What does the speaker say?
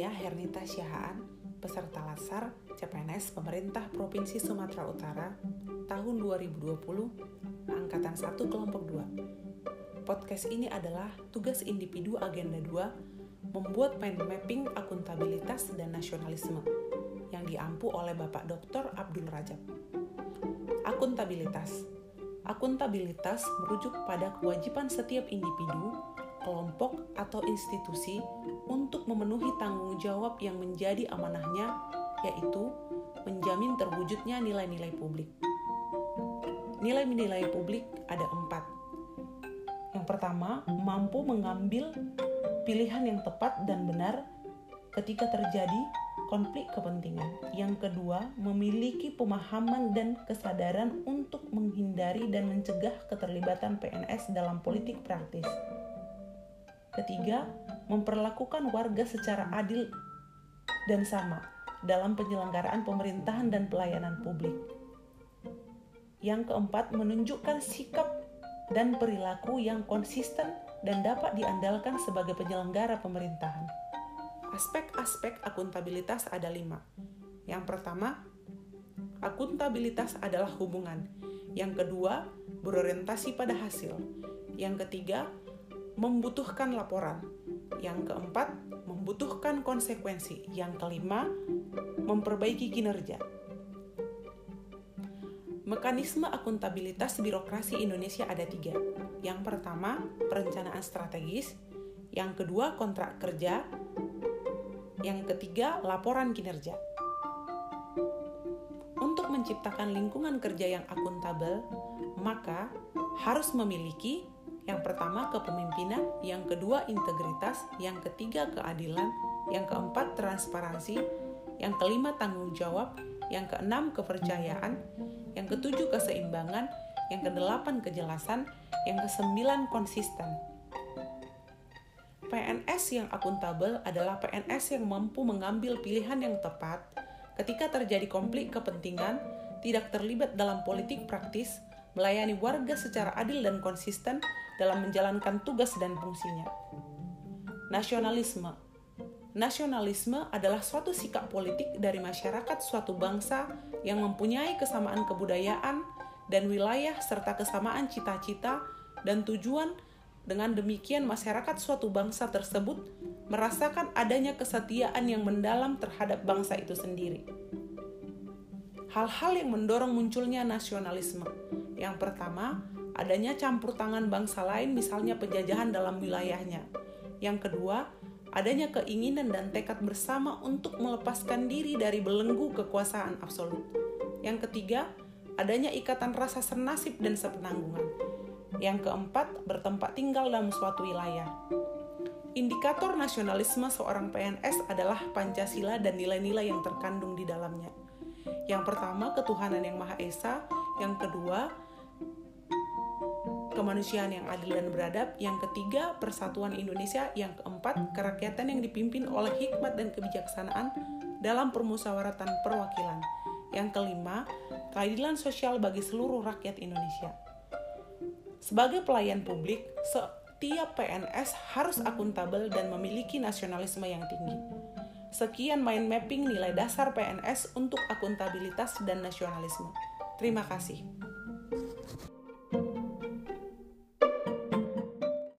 Saya Hernita Syahaan, peserta Lasar CPNS Pemerintah Provinsi Sumatera Utara tahun 2020, Angkatan 1 Kelompok 2. Podcast ini adalah tugas individu Agenda 2 membuat mind mapping akuntabilitas dan nasionalisme yang diampu oleh Bapak Dr. Abdul Rajab. Akuntabilitas Akuntabilitas merujuk pada kewajiban setiap individu kelompok, atau institusi untuk memenuhi tanggung jawab yang menjadi amanahnya, yaitu menjamin terwujudnya nilai-nilai publik. Nilai-nilai publik ada empat. Yang pertama, mampu mengambil pilihan yang tepat dan benar ketika terjadi konflik kepentingan. Yang kedua, memiliki pemahaman dan kesadaran untuk menghindari dan mencegah keterlibatan PNS dalam politik praktis. Ketiga, memperlakukan warga secara adil dan sama dalam penyelenggaraan pemerintahan dan pelayanan publik. Yang keempat, menunjukkan sikap dan perilaku yang konsisten dan dapat diandalkan sebagai penyelenggara pemerintahan. Aspek-aspek akuntabilitas ada lima. Yang pertama, akuntabilitas adalah hubungan. Yang kedua, berorientasi pada hasil. Yang ketiga, membutuhkan laporan. Yang keempat, membutuhkan konsekuensi. Yang kelima, memperbaiki kinerja. Mekanisme akuntabilitas birokrasi Indonesia ada tiga. Yang pertama, perencanaan strategis. Yang kedua, kontrak kerja. Yang ketiga, laporan kinerja. Untuk menciptakan lingkungan kerja yang akuntabel, maka harus memiliki yang pertama kepemimpinan, yang kedua integritas, yang ketiga keadilan, yang keempat transparansi, yang kelima tanggung jawab, yang keenam kepercayaan, yang ketujuh keseimbangan, yang kedelapan kejelasan, yang kesembilan konsisten. PNS yang akuntabel adalah PNS yang mampu mengambil pilihan yang tepat. Ketika terjadi konflik kepentingan, tidak terlibat dalam politik praktis, melayani warga secara adil dan konsisten dalam menjalankan tugas dan fungsinya. Nasionalisme Nasionalisme adalah suatu sikap politik dari masyarakat suatu bangsa yang mempunyai kesamaan kebudayaan dan wilayah serta kesamaan cita-cita dan tujuan dengan demikian masyarakat suatu bangsa tersebut merasakan adanya kesetiaan yang mendalam terhadap bangsa itu sendiri. Hal-hal yang mendorong munculnya nasionalisme. Yang pertama, adanya campur tangan bangsa lain misalnya penjajahan dalam wilayahnya. Yang kedua, adanya keinginan dan tekad bersama untuk melepaskan diri dari belenggu kekuasaan absolut. Yang ketiga, adanya ikatan rasa senasib dan sepenanggungan. Yang keempat, bertempat tinggal dalam suatu wilayah. Indikator nasionalisme seorang PNS adalah Pancasila dan nilai-nilai yang terkandung di dalamnya. Yang pertama, ketuhanan yang Maha Esa. Yang kedua, kemanusiaan yang adil dan beradab, yang ketiga persatuan Indonesia, yang keempat kerakyatan yang dipimpin oleh hikmat dan kebijaksanaan dalam permusyawaratan perwakilan, yang kelima keadilan sosial bagi seluruh rakyat Indonesia. Sebagai pelayan publik, setiap PNS harus akuntabel dan memiliki nasionalisme yang tinggi. Sekian mind mapping nilai dasar PNS untuk akuntabilitas dan nasionalisme. Terima kasih.